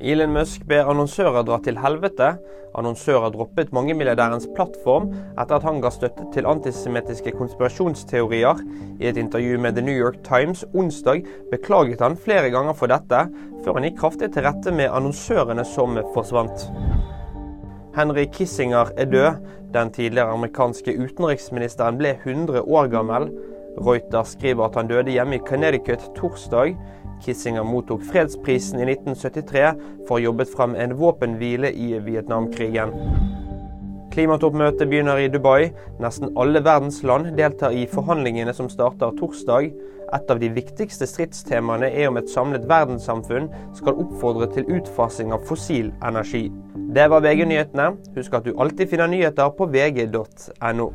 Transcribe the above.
Elon Musk ber annonsører dra til helvete. Annonsører droppet mangemilliardærens plattform etter at han ga støtte til antisemittiske konspirasjonsteorier. I et intervju med The New York Times onsdag beklaget han flere ganger for dette, før han gikk kraftig til rette med annonsørene som forsvant. Henry Kissinger er død. Den tidligere amerikanske utenriksministeren ble 100 år gammel. Reuters skriver at han døde hjemme i Connecticut torsdag. Kissinger mottok fredsprisen i 1973 for å jobbet frem en våpenhvile i Vietnamkrigen. Klimatoppmøtet begynner i Dubai. Nesten alle verdens land deltar i forhandlingene som starter torsdag. Et av de viktigste stridstemaene er om et samlet verdenssamfunn skal oppfordre til utfasing av fossil energi. Det var VG-nyhetene. Husk at du alltid finner nyheter på vg.no.